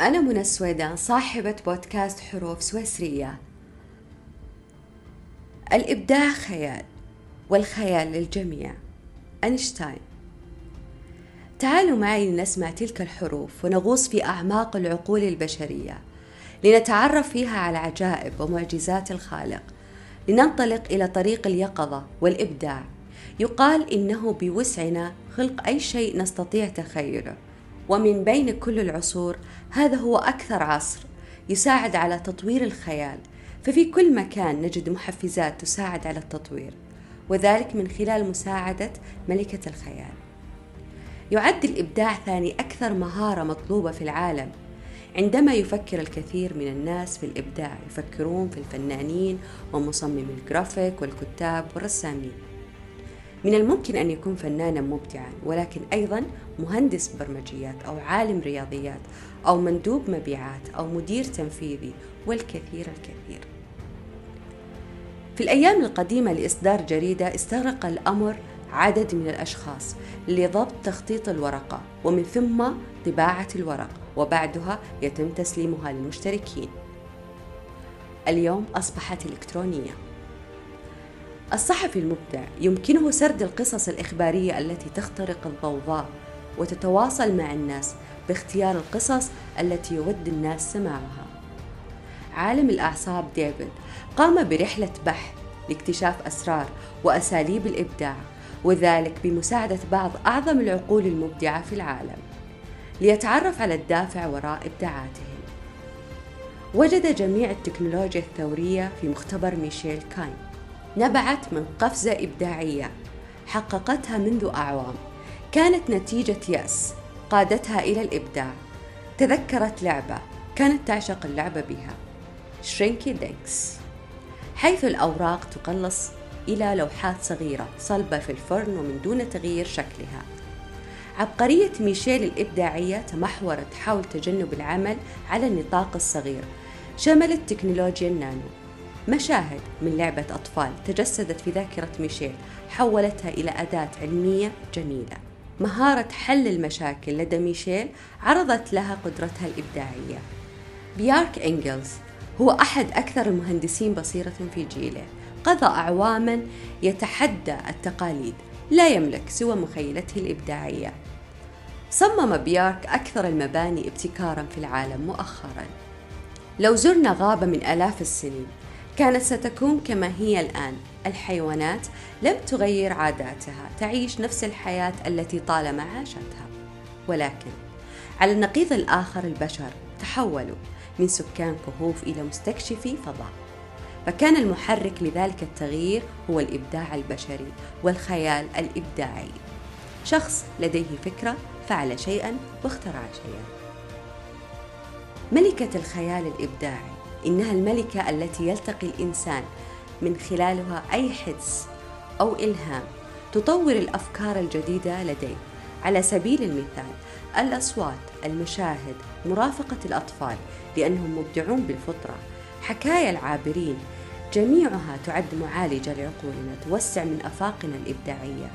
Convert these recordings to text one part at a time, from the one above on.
أنا منى السويدان صاحبة بودكاست حروف سويسرية. الإبداع خيال والخيال للجميع. أينشتاين. تعالوا معي لنسمع تلك الحروف ونغوص في أعماق العقول البشرية لنتعرف فيها على عجائب ومعجزات الخالق. لننطلق إلى طريق اليقظة والإبداع. يقال إنه بوسعنا خلق أي شيء نستطيع تخيله. ومن بين كل العصور هذا هو أكثر عصر يساعد على تطوير الخيال ففي كل مكان نجد محفزات تساعد على التطوير وذلك من خلال مساعدة ملكة الخيال. يعد الإبداع ثاني أكثر مهارة مطلوبة في العالم. عندما يفكر الكثير من الناس في الإبداع يفكرون في الفنانين ومصممي الجرافيك والكتاب والرسامين. من الممكن أن يكون فنانا مبدعا ولكن أيضا مهندس برمجيات أو عالم رياضيات أو مندوب مبيعات أو مدير تنفيذي والكثير الكثير. في الأيام القديمة لإصدار جريدة استغرق الأمر عدد من الأشخاص لضبط تخطيط الورقة ومن ثم طباعة الورق وبعدها يتم تسليمها للمشتركين. اليوم أصبحت إلكترونية. الصحفي المبدع يمكنه سرد القصص الإخبارية التي تخترق الضوضاء وتتواصل مع الناس باختيار القصص التي يود الناس سماعها. عالم الأعصاب ديفيد قام برحلة بحث لاكتشاف أسرار وأساليب الإبداع وذلك بمساعدة بعض أعظم العقول المبدعة في العالم ليتعرف على الدافع وراء إبداعاتهم. وجد جميع التكنولوجيا الثورية في مختبر ميشيل كاين نبعت من قفزة إبداعية حققتها منذ أعوام. كانت نتيجة يأس قادتها إلى الإبداع. تذكرت لعبة كانت تعشق اللعبة بها. شرينكي دينكس. حيث الأوراق تقلص إلى لوحات صغيرة صلبة في الفرن ومن دون تغيير شكلها. عبقرية ميشيل الإبداعية تمحورت حول تجنب العمل على النطاق الصغير شملت تكنولوجيا النانو. مشاهد من لعبة أطفال تجسدت في ذاكرة ميشيل حولتها إلى أداة علمية جميلة. مهارة حل المشاكل لدى ميشيل عرضت لها قدرتها الإبداعية. بيارك إنجلز هو أحد أكثر المهندسين بصيرة في جيله. قضى أعواما يتحدى التقاليد لا يملك سوى مخيلته الإبداعية. صمم بيارك أكثر المباني ابتكارا في العالم مؤخرا. لو زرنا غابة من آلاف السنين كانت ستكون كما هي الآن. الحيوانات لم تغير عاداتها تعيش نفس الحياة التي طالما عاشتها. ولكن على النقيض الآخر البشر تحولوا من سكان كهوف إلى مستكشفي فضاء. فكان المحرك لذلك التغيير هو الإبداع البشري والخيال الإبداعي. شخص لديه فكرة فعل شيئا واخترع شيئا. ملكة الخيال الإبداعي. إنها الملكة التي يلتقي الإنسان من خلالها أي حدس أو إلهام تطور الأفكار الجديدة لديه. على سبيل المثال الأصوات المشاهد مرافقة الأطفال لأنهم مبدعون بالفطرة حكايا العابرين جميعها تعد معالجة لعقولنا توسع من أفاقنا الإبداعية.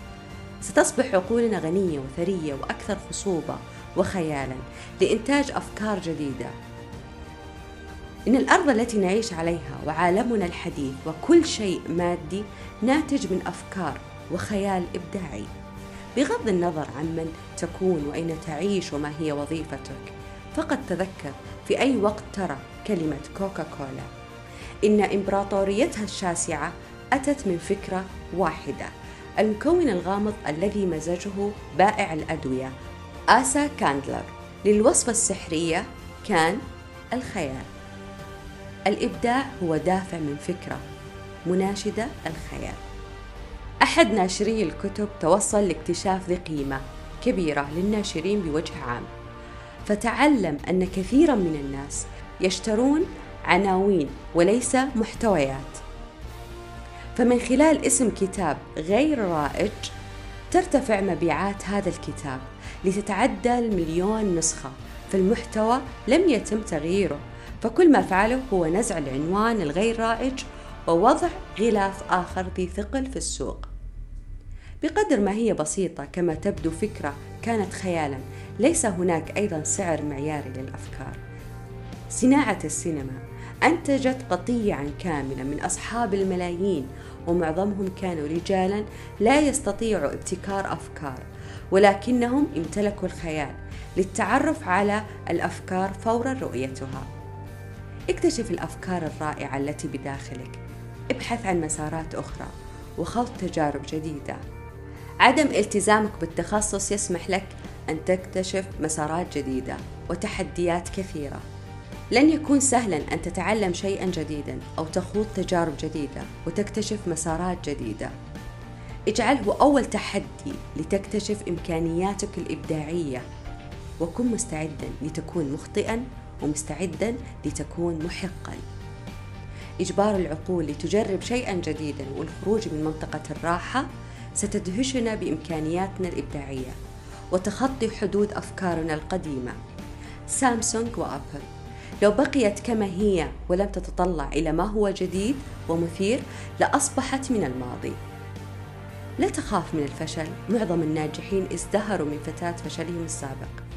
ستصبح عقولنا غنية وثرية وأكثر خصوبة وخيالا لإنتاج أفكار جديدة. إن الأرض التي نعيش عليها وعالمنا الحديث وكل شيء مادي ناتج من أفكار وخيال إبداعي. بغض النظر عن من تكون وأين تعيش وما هي وظيفتك فقط تذكر في أي وقت ترى كلمة كوكا كولا إن إمبراطوريتها الشاسعة أتت من فكرة واحدة المكون الغامض الذي مزجه بائع الأدوية آسا كاندلر. للوصفة السحرية كان الخيال. الإبداع هو دافع من فكرة مناشدة الخيال. أحد ناشري الكتب توصل لاكتشاف ذي قيمة كبيرة للناشرين بوجه عام فتعلم أن كثيرا من الناس يشترون عناوين وليس محتويات. فمن خلال اسم كتاب غير رائج ترتفع مبيعات هذا الكتاب لتتعدى المليون نسخة فالمحتوى لم يتم تغييره. فكل ما فعله هو نزع العنوان الغير رائج ووضع غلاف آخر ذي ثقل في السوق. بقدر ما هي بسيطة كما تبدو فكرة كانت خيالا ليس هناك أيضا سعر معياري للأفكار. صناعة السينما أنتجت قطيعا كاملا من أصحاب الملايين ومعظمهم كانوا رجالا لا يستطيعوا ابتكار أفكار ولكنهم امتلكوا الخيال للتعرف على الأفكار فور رؤيتها. اكتشف الأفكار الرائعة التي بداخلك. ابحث عن مسارات أخرى وخوض تجارب جديدة. عدم التزامك بالتخصص يسمح لك أن تكتشف مسارات جديدة وتحديات كثيرة. لن يكون سهلا أن تتعلم شيئا جديدا أو تخوض تجارب جديدة وتكتشف مسارات جديدة. اجعله أول تحدي لتكتشف إمكانياتك الإبداعية. وكن مستعدا لتكون مخطئا ومستعدا لتكون محقا. إجبار العقول لتجرب شيئا جديدا والخروج من منطقة الراحة ستدهشنا بإمكانياتنا الإبداعية وتخطي حدود أفكارنا القديمة. سامسونج وأبل لو بقيت كما هي ولم تتطلع إلى ما هو جديد ومثير لأصبحت من الماضي. لا تخاف من الفشل معظم الناجحين ازدهروا من فتاة فشلهم السابق.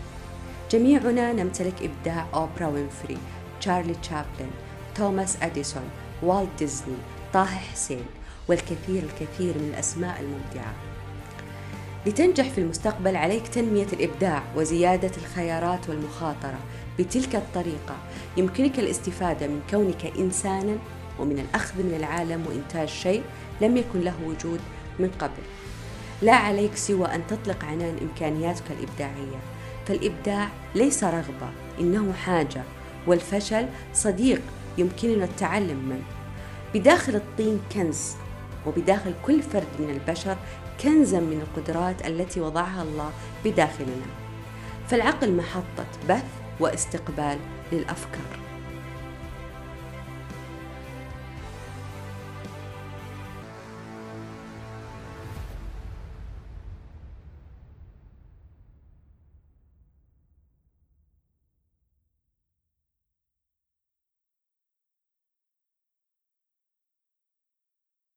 جميعنا نمتلك إبداع أوبرا وينفري تشارلي تشابلن توماس أديسون والت ديزني طه حسين والكثير الكثير من الأسماء المبدعة. لتنجح في المستقبل عليك تنمية الإبداع وزيادة الخيارات والمخاطرة بتلك الطريقة. يمكنك الاستفادة من كونك إنسانا ومن الأخذ من العالم وإنتاج شيء لم يكن له وجود من قبل. لا عليك سوى أن تطلق عنان إمكانياتك الإبداعية. فالإبداع ليس رغبة إنه حاجة والفشل صديق يمكننا التعلم منه. بداخل الطين كنز وبداخل كل فرد من البشر كنزا من القدرات التي وضعها الله بداخلنا. فالعقل محطة بث واستقبال للأفكار.